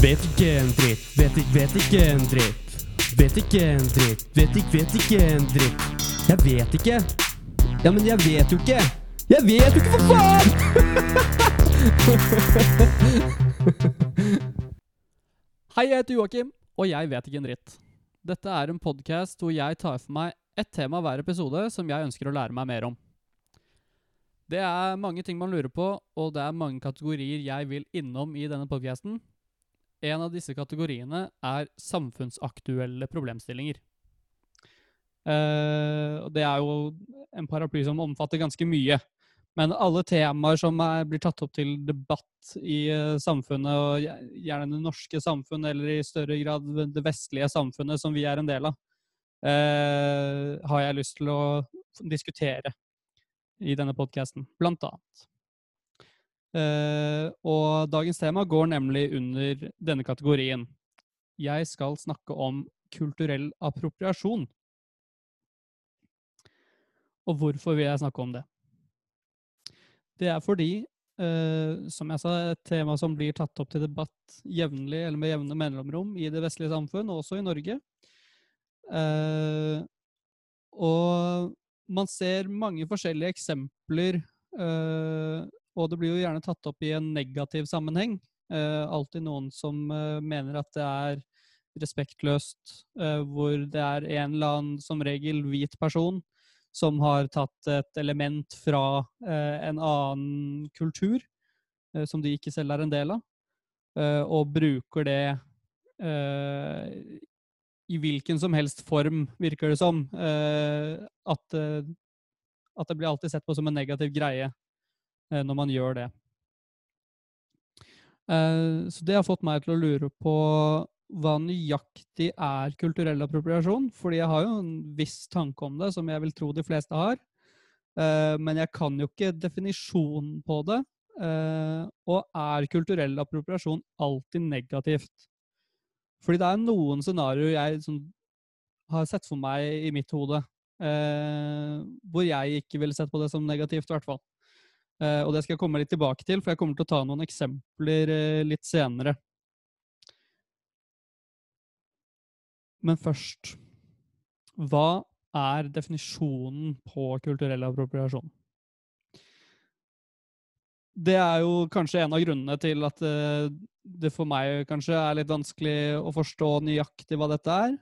Vet ikke en dritt, vet ikke, vet ikke en dritt. Vet ikke en dritt, vet ikke, vet ikke en dritt. Jeg vet ikke. Ja, men jeg vet jo ikke. Jeg vet jo ikke, for faen! Hei, jeg heter Joakim, og jeg vet ikke en dritt. Dette er en podkast hvor jeg tar for meg ett tema hver episode som jeg ønsker å lære meg mer om. Det er mange ting man lurer på, og det er mange kategorier jeg vil innom i denne podkasten. En av disse kategoriene er samfunnsaktuelle problemstillinger. Uh, det er jo en paraply som omfatter ganske mye. Men alle temaer som er, blir tatt opp til debatt i uh, samfunnet, og gjerne det norske samfunnet, eller i større grad det vestlige samfunnet som vi er en del av, uh, har jeg lyst til å diskutere i denne podkasten, blant annet. Eh, og dagens tema går nemlig under denne kategorien. Jeg skal snakke om kulturell appropriasjon. Og hvorfor vil jeg snakke om det? Det er fordi, eh, som jeg sa, et tema som blir tatt opp til debatt jevnlig eller med jevne mellomrom i det vestlige samfunn, og også i Norge. Eh, og man ser mange forskjellige eksempler, eh, og det blir jo gjerne tatt opp i en negativ sammenheng. Uh, alltid noen som uh, mener at det er respektløst, uh, hvor det er en eller annen, som regel hvit person, som har tatt et element fra en annen kultur, som de ikke selv er en del av, og bruker det i hvilken som helst form, virker det som. At, at det blir alltid sett på som en negativ greie når man gjør det. Eh, så det har fått meg til å lure på hva nøyaktig er kulturell appropriasjon? Fordi jeg har jo en viss tanke om det, som jeg vil tro de fleste har. Eh, men jeg kan jo ikke definisjonen på det. Eh, og er kulturell appropriasjon alltid negativt? Fordi det er noen scenarioer jeg har sett for meg i mitt hode, eh, hvor jeg ikke ville sett på det som negativt, i hvert fall. Eh, og det skal jeg komme litt tilbake til, for jeg kommer til å ta noen eksempler eh, litt senere. Men først Hva er definisjonen på kulturell appropriasjon? Det er jo kanskje en av grunnene til at eh, det for meg kanskje er litt vanskelig å forstå nøyaktig hva dette er.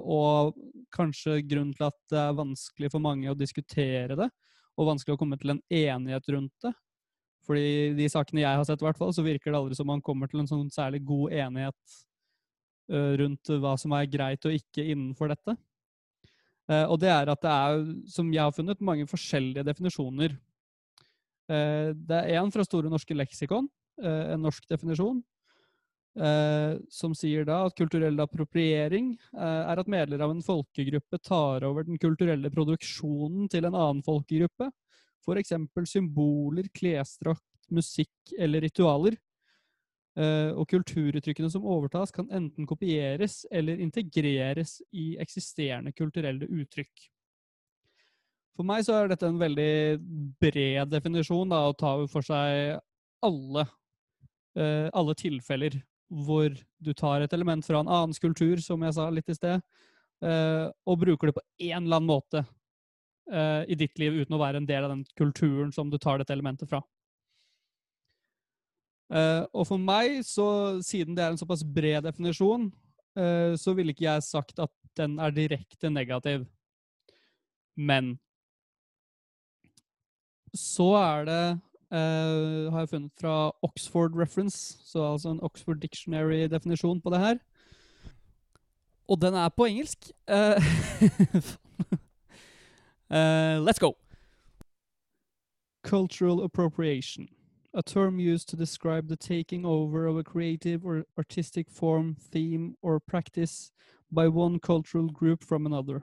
Og kanskje grunnen til at det er vanskelig for mange å diskutere det, og vanskelig å komme til en enighet rundt det. Fordi de sakene jeg har sett, i hvert fall, så virker det aldri som man kommer til en sånn særlig god enighet eh, rundt hva som er greit og ikke innenfor dette. Eh, Og det er at det er, som jeg har funnet, mange forskjellige definisjoner. Eh, Det er en fra Store norske leksikon, en norsk definisjon, eh, som sier da at kulturell appropriering eh, er at medlemmer av en folkegruppe tar over den kulturelle produksjonen til en annen folkegruppe, f.eks. symboler, klesdrakt, musikk eller ritualer. Eh, og kulturuttrykkene som overtas, kan enten kopieres eller integreres i eksisterende kulturelle uttrykk. For meg så er dette en veldig bred definisjon da, å ta for seg alle, eh, alle tilfeller hvor du tar et element fra en annen kultur, som jeg sa litt i sted, eh, og bruker det på en eller annen måte eh, i ditt liv uten å være en del av den kulturen som du tar dette elementet fra. Eh, og for meg, så, siden det er en såpass bred definisjon, så ville ikke jeg sagt at den er direkte negativ. Men så er det eh, har jeg funnet fra Oxford Reference, så altså en Oxford Dictionary-definisjon på det her. Og den er på engelsk. Uh, uh, let's go! Cultural appropriation. A term used to describe the taking over of a creative or artistic form, theme, or practice by one cultural group from another.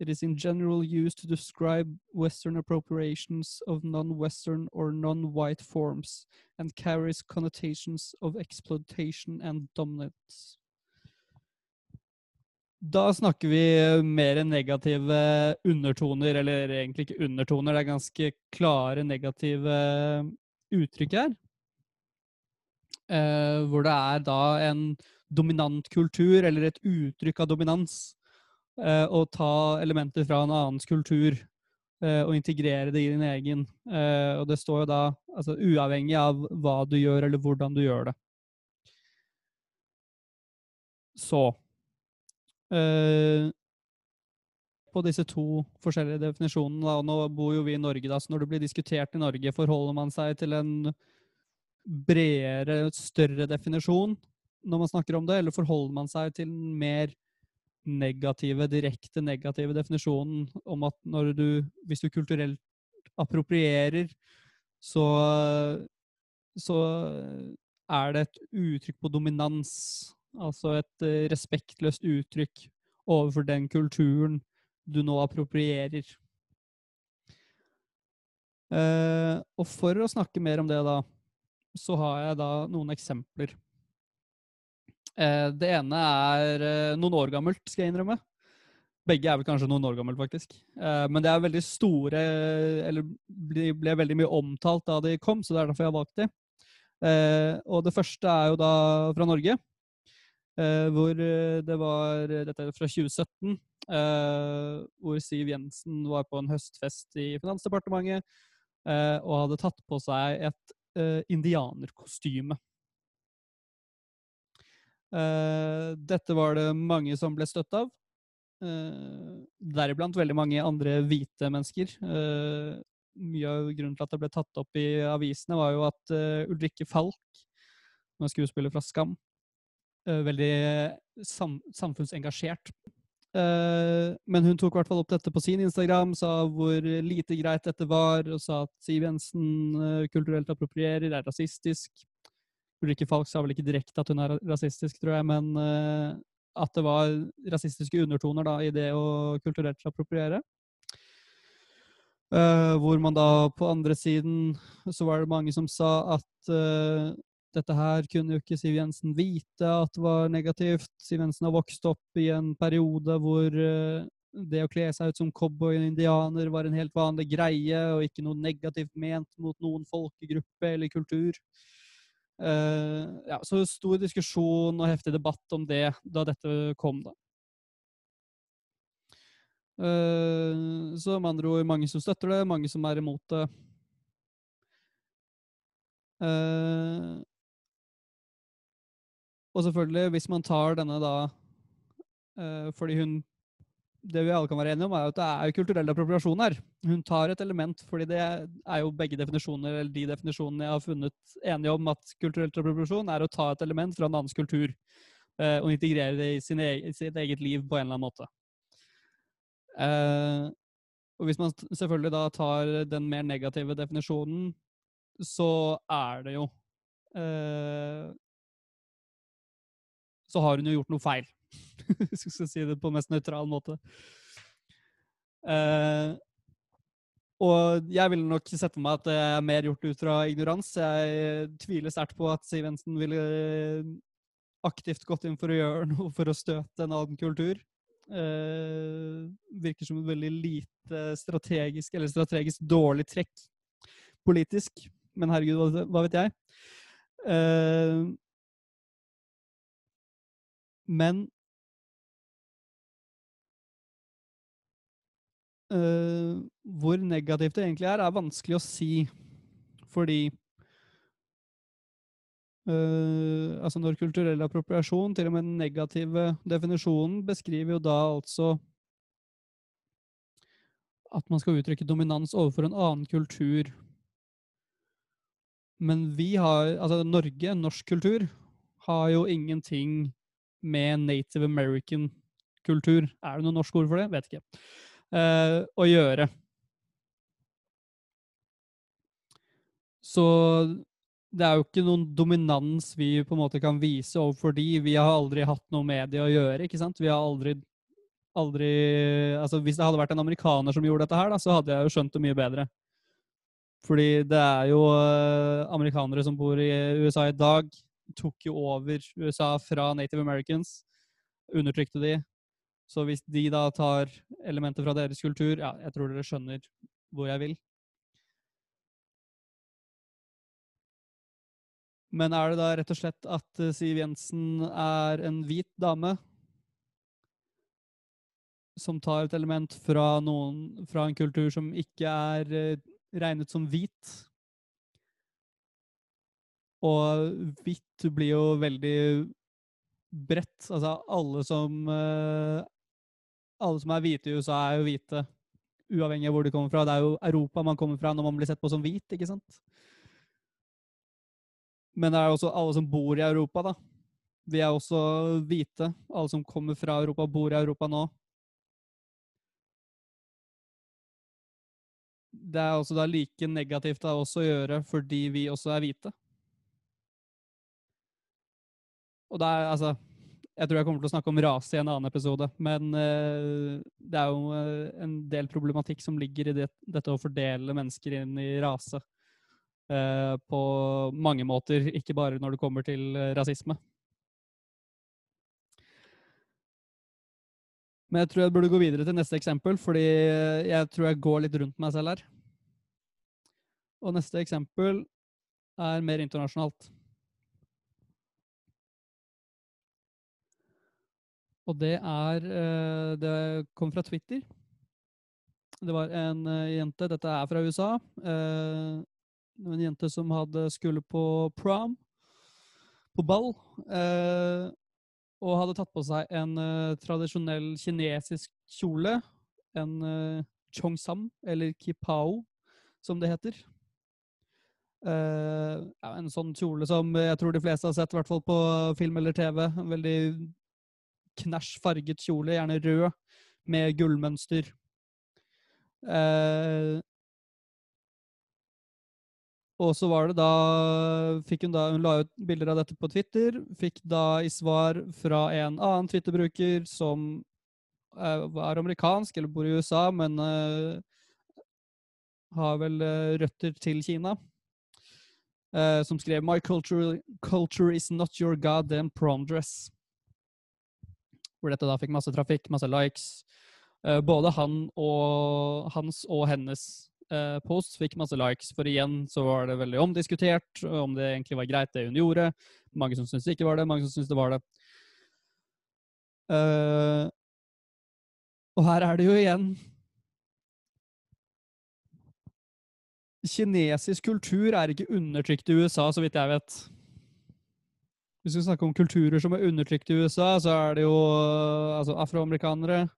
It is in general used to describe Western appropriations of non-Western or non-white forms, and carries connotations of exploitation and dominance. Da snakker vi mer negative undertoner, eller egentlig ikke undertoner, det er ganske klare negative uttrykk her. eh, hvor det er da en dominant kultur, eller et uttrykk av dominans, eh, å ta elementer fra en annens kultur eh, og integrere det i din egen. Eh, og det står jo da altså, uavhengig av hva du gjør, eller hvordan du gjør det. Så eh, På disse to forskjellige definisjonene, da, og nå bor jo vi i Norge, da, så når det blir diskutert i Norge, forholder man seg til en bredere, større definisjon når man snakker om det, eller forholder man seg til en mer negative, direkte negative definisjonen om at når du, hvis du kulturelt approprierer, så, så er det et uttrykk på dominans. Altså et eh, respektløst uttrykk overfor den kulturen du nå approprierer. Eh, og for å snakke mer om det, da, så har jeg da noen eksempler. Eh, det ene er eh, noen år gammelt, skal jeg innrømme. Begge er vel kanskje noen år gammelt, faktisk. Eh, men det er veldig store, eller ble, veldig mye omtalt da de kom, så det er derfor jeg har valgt de. Og det første er jo da fra Norge. Hvor det var Dette er fra 2017. hvor Siv Jensen var på en høstfest i Finansdepartementet og hadde tatt på seg et indianerkostyme. Dette var det mange som ble støtt av. Uh, Deriblant veldig mange andre hvite mennesker. Uh, mye av grunnen til at det ble tatt opp i avisene, var jo at Ulrikke Falk, som er skuespiller fra Skam, veldig sam samfunnsengasjert. Men hun tok hvert fall opp dette på sin Instagram, sa hvor lite greit dette var, og sa at Siv Jensen kulturelt approprierer, er rasistisk. Ulrikke Falk sa vel ikke direkte at hun er rasistisk, tror jeg, men at det var rasistiske undertoner da, i det å kulturelt appropriere. Uh, hvor man da på andre siden så var det mange som sa at uh, dette her kunne jo ikke Siv Jensen vite at det var negativt. Siv Jensen har vokst opp i en periode hvor uh, det å kle seg ut som cowboy og indianer var en helt vanlig greie, og ikke noe negativt ment mot noen folkegruppe eller kultur. Ja, så stor diskusjon og heftig debatt om det da dette kom, da. Uh, så med andre ord mange som støtter det, mange som er imot det. Uh, og selvfølgelig, hvis man tar denne da Fordi hun Det vi alle kan være enige om, er at det er kulturell appropriasjon her. Hun tar et element, fordi det er jo begge definisjoner, eller de definisjonene jeg har funnet enige om at kulturell appropriasjon er å ta et element fra en annens kultur og integrere det i, sin i sitt eget liv på en eller annen måte. Eh, og hvis man selvfølgelig da tar den mer negative definisjonen, så er det jo eh, Så har hun jo gjort noe feil. Hvis jeg skal si det på mest nøytral måte. Uh, og jeg ville nok sett for meg at det er mer gjort ut fra ignorans. Jeg tviler sterkt på at Siv Jensen ville aktivt gått inn for å gjøre noe for å støte en annen kultur. Uh, virker som et veldig lite strategisk, eller strategisk dårlig trekk politisk. Men herregud, hva, vet jeg? Uh, men uh, hvor negativt det egentlig er, er vanskelig å si. Fordi Uh, altså når kulturell appropriasjon, til og med den negative definisjonen, beskriver jo da altså at man skal uttrykke dominans overfor en annen kultur. Men vi har Altså Norge, norsk kultur, har jo ingenting med native american kultur Er det noe norsk ord for det? Vet ikke. Uh, å gjøre. Så det er jo ikke noen dominans vi på en måte kan vise overfor de. Vi har aldri hatt noe med det å gjøre. ikke sant? Vi har aldri, aldri altså Hvis det hadde vært en amerikaner som gjorde dette her, da, så hadde jeg jo skjønt det mye bedre. Fordi det er jo uh, amerikanere som bor i USA i dag, tok jo over USA fra native americans. Undertrykte de. Så hvis de da tar elementer fra deres kultur Ja, jeg tror dere skjønner hvor jeg vil. Men er det da rett og slett at eh, Siv Jensen er en hvit dame som tar et element fra, noen, fra en kultur som ikke er eh, regnet som hvit? Og hvitt blir jo veldig bredt. Altså alle som eh, Alle som er hvite i USA, er jo hvite. Uavhengig av hvor de kommer fra. Det er jo Europa man kommer fra når man blir sett på som hvit, ikke sant? Men det er også alle som bor i Europa, da. Vi er også hvite. Alle som kommer fra Europa, bor i Europa nå. Det er også da like negativt av oss å gjøre fordi vi også er hvite. Og det er altså Jeg tror jeg kommer til å snakke om rase i en annen episode, men eh, det er jo eh, en del problematikk som ligger i det, dette å fordele mennesker inn i rase. eh, på mange måter, ikke bare når det kommer til rasisme. Men jeg tror jeg burde gå videre til neste eksempel, fordi jeg tror jeg går litt rundt meg selv her. Og neste eksempel er mer internasjonalt. Og det er eh, Det kom fra Twitter. Det var en eh, jente Dette er fra USA. eh, en jente som hadde skulle på prom, på ball, og hadde tatt på seg en tradisjonell kinesisk kjole. En chongsam, eller kipao, som det heter. Uh, ja, en sånn kjole som jeg tror de fleste har sett, i hvert fall på film eller TV. En veldig knæsj farget kjole, gjerne rød, med gullmønster. Eh, og så var det da Hun da, hun la ut bilder av dette på Twitter. Fikk da i svar fra en annen Twitter-bruker som eh, var amerikansk, eller bor i USA, men eh, har vel eh, røtter til Kina. Uh, som skrev My culture, culture is not your goddamn prom dress. Hvor dette da fikk masse trafikk, masse likes. Eh, både han og hans og hennes eh, posts fikk masse likes, for igjen så var det veldig omdiskutert om det egentlig var greit det hun gjorde. Mange som syntes det ikke var det, mange som syntes det var det. Eh, og her er det jo igjen Kinesisk kultur er ikke undertrykt i USA, så vidt jeg vet. Hvis vi snakker om kulturer som er undertrykt i USA, så er det jo altså, afroamerikanere,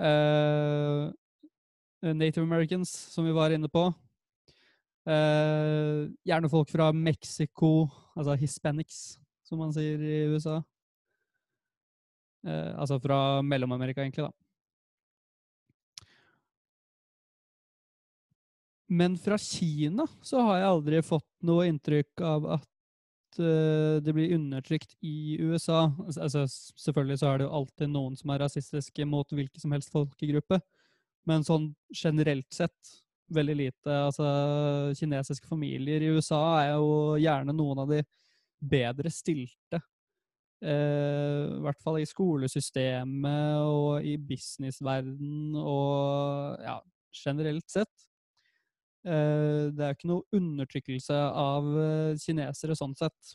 eh, Native Americans, som vi var inne på. Eh, gjerne folk fra Mexico, altså hispanics, som man sier i USA. Eh, altså fra Mellom-Amerika, egentlig, da. Men fra Kina så har jeg aldri fått noe inntrykk av at eh, det blir undertrykt i USA. Altså, selvfølgelig så er det jo alltid noen som er rasistiske mot hvilken som helst folkegruppe. Men sånn generelt sett veldig lite. Altså, kinesiske familier i USA er jo gjerne noen av de bedre stilte. Eh, I hvert fall i skolesystemet og i businessverden og ja, generelt sett. Eh, det er jo ikke noe undertrykkelse av eh, kinesere sånn sett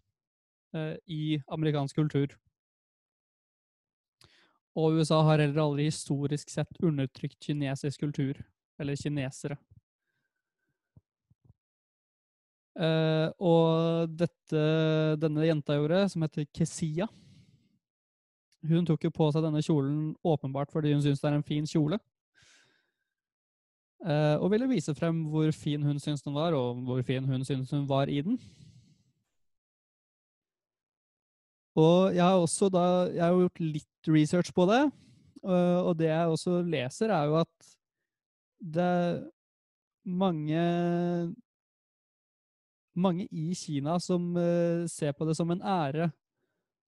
eh, i amerikansk kultur. Og USA har heller aldri historisk sett undertrykt kinesisk kultur, eller kinesere. Og dette denne jenta gjorde, som heter Kesia Hun tok jo på seg denne kjolen åpenbart fordi hun syns det er en fin kjole. Eh, og ville vise frem hvor fin hun syns den var, og hvor fin hun syns hun var i den. Og jeg har også da Jeg har gjort litt research på det, øh, og det jeg også leser, er jo at det er mange Mange i Kina som øh, ser på det som en ære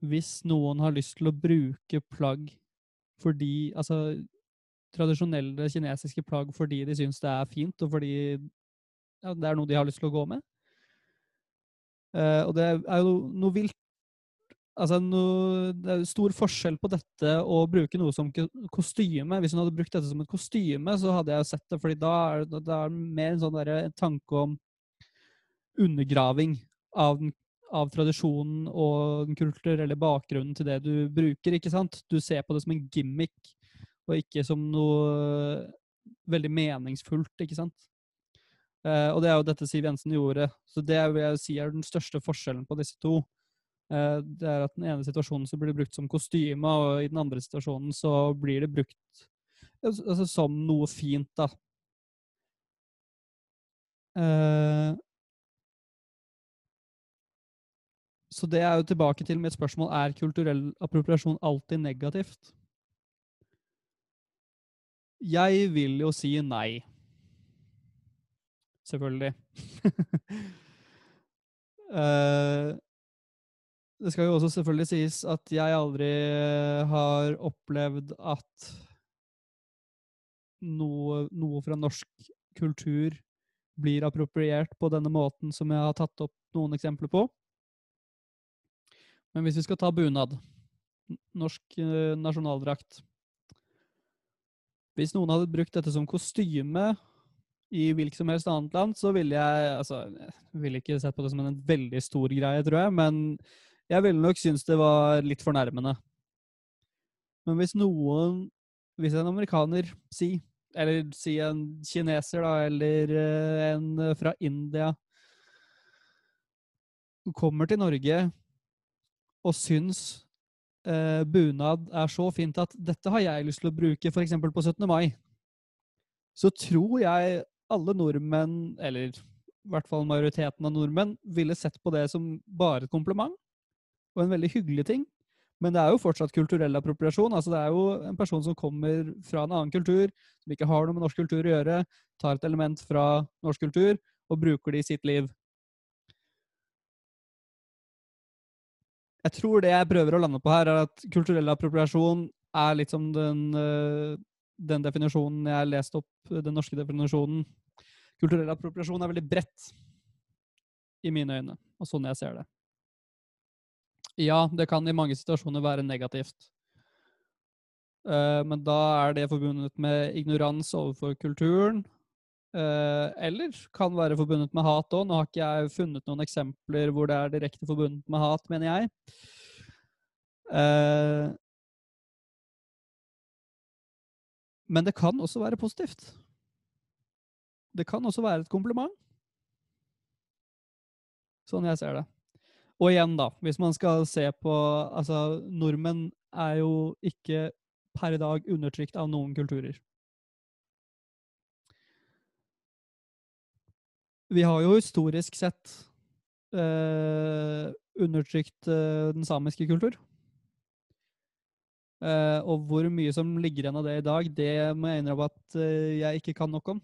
hvis noen har lyst til å bruke plagg fordi Altså tradisjonelle kinesiske plagg fordi de syns det er fint, og fordi ja, det er noe de har lyst til å gå med. Uh, og det er jo noe vilt Altså, noe, det er stor forskjell på dette og bruke noe som kostyme. Hvis hun hadde brukt dette som et kostyme, så hadde jeg jo sett det, fordi da er det er mer en sånn derre tanke om undergraving av av tradisjonen og den kulturelle bakgrunnen til det du bruker. ikke sant? Du ser på det som en gimmick, og ikke som noe veldig meningsfullt, ikke sant? Eh, og det er jo dette Siv Jensen gjorde. Så det vil jeg si er den største forskjellen på disse to. Eh, det er at den ene situasjonen så blir det brukt som kostyme, og i den andre situasjonen så blir det brukt altså, som noe fint, da. Eh, så det er jo tilbake til mitt spørsmål er kulturell appropriasjon alltid negativt. Jeg vil jo si nei. Selvfølgelig. uh, det skal jo også selvfølgelig sies at jeg aldri har opplevd at noe, noe fra norsk kultur blir appropriert på denne måten som jeg har tatt opp noen eksempler på. Men hvis vi skal ta bunad, norsk eh, nasjonaldrakt Hvis noen hadde brukt dette som kostyme i hvilket som helst annet land, så ville jeg altså, jeg ville ikke sett på det som en veldig stor greie, tror jeg, men jeg ville nok synes det var litt fornærmende. Men hvis noen Hvis en amerikaner, si, eller si en kineser, da, eller eh, en fra India kommer til Norge og syns eh, bunad er så fint at dette har jeg lyst til å bruke f.eks. på 17. mai, så tror jeg alle nordmenn, eller i hvert fall majoriteten av nordmenn, ville sett på det som bare et kompliment og en veldig hyggelig ting. Men det er jo fortsatt kulturell appropriasjon. altså Det er jo en person som kommer fra en annen kultur, som ikke har noe med norsk kultur å gjøre, tar et element fra norsk kultur og bruker det i sitt liv. Jeg tror det jeg prøver å lande på her, er at kulturell appropriasjon er litt som den, eh, den definisjonen jeg leste opp, den norske definisjonen. Kulturell appropriasjon er veldig bredt i mine øyne, og sånn jeg ser det. Ja, det kan i mange situasjoner være negativt. Uh, men da er det forbundet med ignorans overfor kulturen. Uh, eller kan være forbundet med hat òg. Nå har ikke jeg funnet noen eksempler hvor det er direkte forbundet med hat, mener jeg. Uh, men det kan også være positivt. Det kan også være et kompliment. Sånn jeg ser det. Og igjen, da, hvis man skal se på Altså, nordmenn er jo ikke per i dag undertrykt av noen kulturer. Vi har jo historisk sett eh, undertrykt eh, den samiske kultur. Eh, og hvor mye som ligger igjen av det i dag, det må jeg innrømme at eh, jeg ikke kan nok om.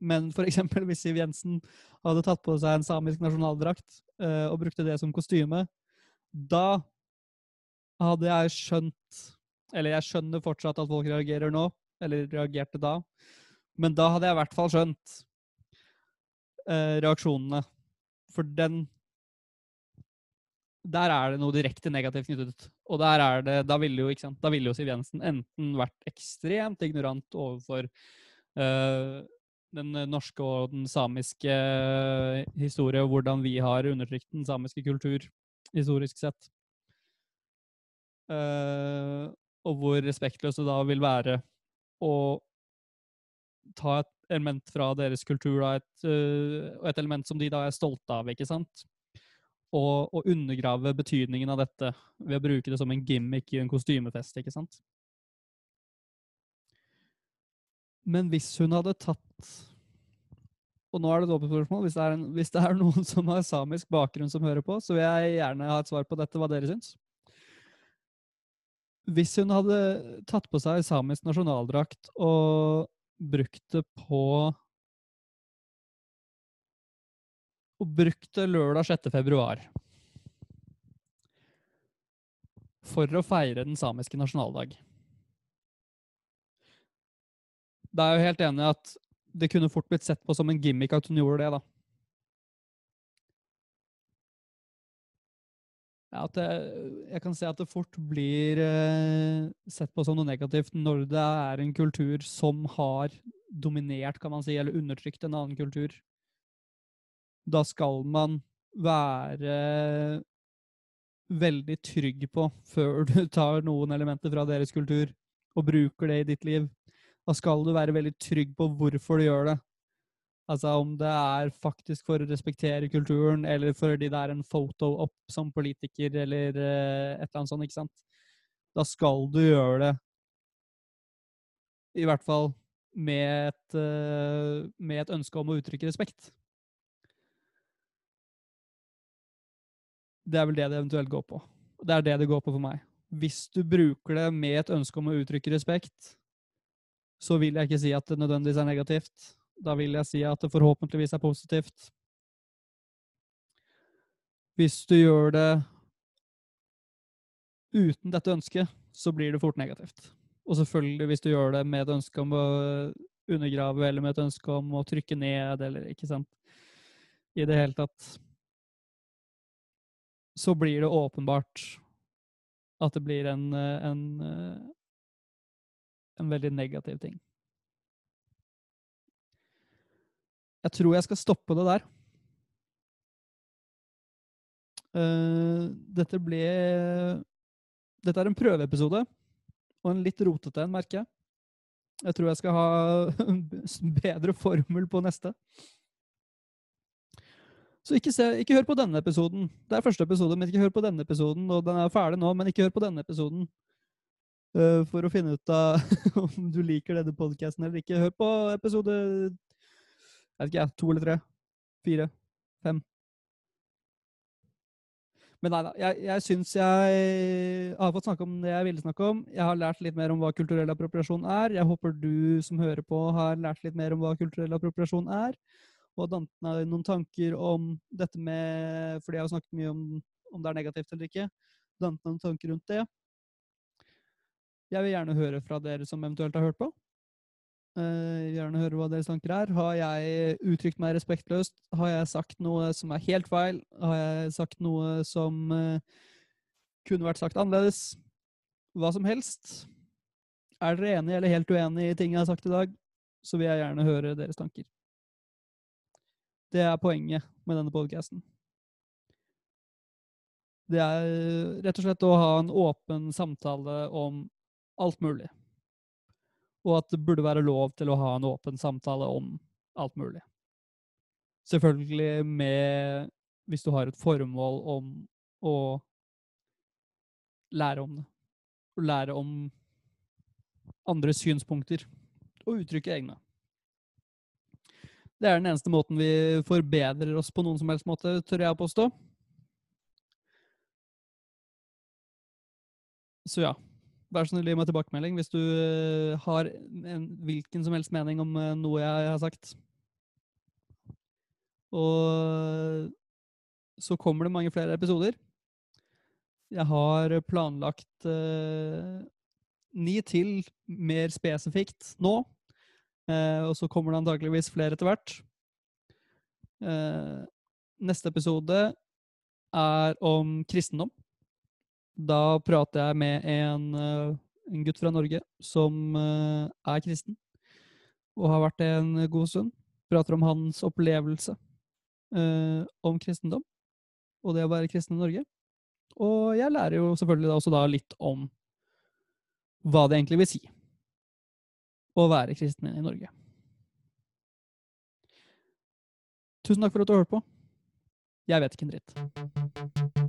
Men f.eks. hvis Siv Jensen hadde tatt på seg en samisk nasjonaldrakt eh, og brukte det som kostyme, da hadde jeg skjønt Eller jeg skjønner fortsatt at folk reagerer nå, eller reagerte da, men da hadde jeg i hvert fall skjønt eh, reaksjonene. For den Der er det noe direkte negativt knyttet. Og der er det, da ville jo, ikke jo Siv Jensen enten vært ekstremt ignorant overfor eh, den norske og den samiske eh, historie, og hvordan vi har undertrykt den samiske kultur historisk sett. Uh, og hvor respektløse da vil være å ta et element fra deres kultur, og et, et element som de da er stolte av, ikke sant? Og, og, undergrave betydningen av dette ved å bruke det som en gimmick i en kostymefest, ikke sant? Men hvis hun hadde tatt Og nå er det et åpent spørsmål. Hvis hvis det er noen som har samisk bakgrunn som hører på, så vil jeg gjerne ha et svar på dette, hva dere syns. Hvis hun hadde tatt på seg samisk nasjonaldrakt og brukt det på Og brukt lørdag 6. februar for å feire den samiske nasjonaldag Da er jo helt enig at det kunne fort blitt sett på som en gimmick at hun gjorde det, da. Ja, jeg, jeg kan se at det fort blir eh, sett på som noe negativt når det er en kultur som har dominert, kan man si, eller undertrykt en annen kultur. Da skal man være veldig trygg på før du tar noen elementer fra deres kultur og bruker det i ditt liv. Da skal du være veldig trygg på hvorfor du gjør det. Altså om det er faktisk for å respektere kulturen, eller fordi det er en foto opp som politiker, eller eh, et eller annet sånt, ikke sant. Da skal du gjøre det. I hvert fall med et, eh, med et ønske om å uttrykke respekt. Det er vel det det eventuelt går på. Det er det det går på for meg. Hvis du bruker det med et ønske om å uttrykke respekt, så vil jeg ikke si at det nødvendigvis er negativt. Da vil jeg si at det forhåpentligvis er positivt. Hvis du gjør det uten dette ønsket, så blir det fort negativt. Og selvfølgelig hvis du gjør det med et ønske om å undergrave, eller med et ønske om å trykke ned, eller ikke sant, i det hele tatt, så blir det åpenbart at det blir en, en, en veldig negativ ting. Jeg tror jeg skal stoppe det der. Uh, dette ble Dette er en prøveepisode, og en litt rotete en, merker jeg. Jeg tror jeg skal ha bedre formel på neste. Så ikke, se, ikke, hør på denne episoden. Det er første episode, men ikke hør på denne episoden. Og den er ferdig nå, men ikke hør på denne episoden. Uh, for å finne ut av om du liker denne podkasten eller ikke. Hør på episode jeg vet ikke. To eller tre? Fire? Fem? Men nei da. Jeg, jeg syns jeg har fått snakke om det jeg ville snakke om. Jeg har lært litt mer om hva kulturell appropriasjon er. Jeg håper du som hører på, har lært litt mer om hva kulturell appropriasjon er. Og dannet noen tanker om dette med Fordi jeg har snakket mye om om det er negativt eller ikke. Dannet noen tanker rundt det. Jeg vil gjerne høre fra dere som eventuelt har hørt på. Uh, gjerne høre hva deres tanker er. Har jeg uttrykt meg respektløst? Har jeg sagt noe som er helt feil? Har jeg sagt noe som uh, kunne vært sagt annerledes? Hva som helst. Er dere enige eller helt uenige i ting jeg har sagt i dag, så vil jeg gjerne høre deres tanker. Det er poenget med denne podkasten. Det er rett og slett å ha en åpen samtale om alt mulig og at det burde være lov til å ha en åpen samtale om alt mulig. Selvfølgelig med Hvis du har et formål om å lære om det. Og lære om andres synspunkter. Og uttrykke egne. Det er den eneste måten vi forbedrer oss på noen som helst måte, tør jeg å påstå. Så ja. Vær så snill, gi meg tilbakemelding hvis du eh, har en hvilken som helst mening om eh, noe jeg har sagt. Og så kommer det mange flere episoder. Jeg har planlagt eh, ni til mer spesifikt nå. Eh, og så kommer det antakeligvis flere etter hvert. Eh, neste episode er om kristendom. Da prater jeg med en, eh, en gutt fra Norge som eh, er kristen, og har vært det en god stund. Prater om hans opplevelse eh, om kristendom, og det å være kristen i Norge. Og jeg lærer jo selvfølgelig da også da litt om hva det egentlig vil si å være kristen i Norge. Tusen takk for at du hørte på. Jeg vet ikke en dritt.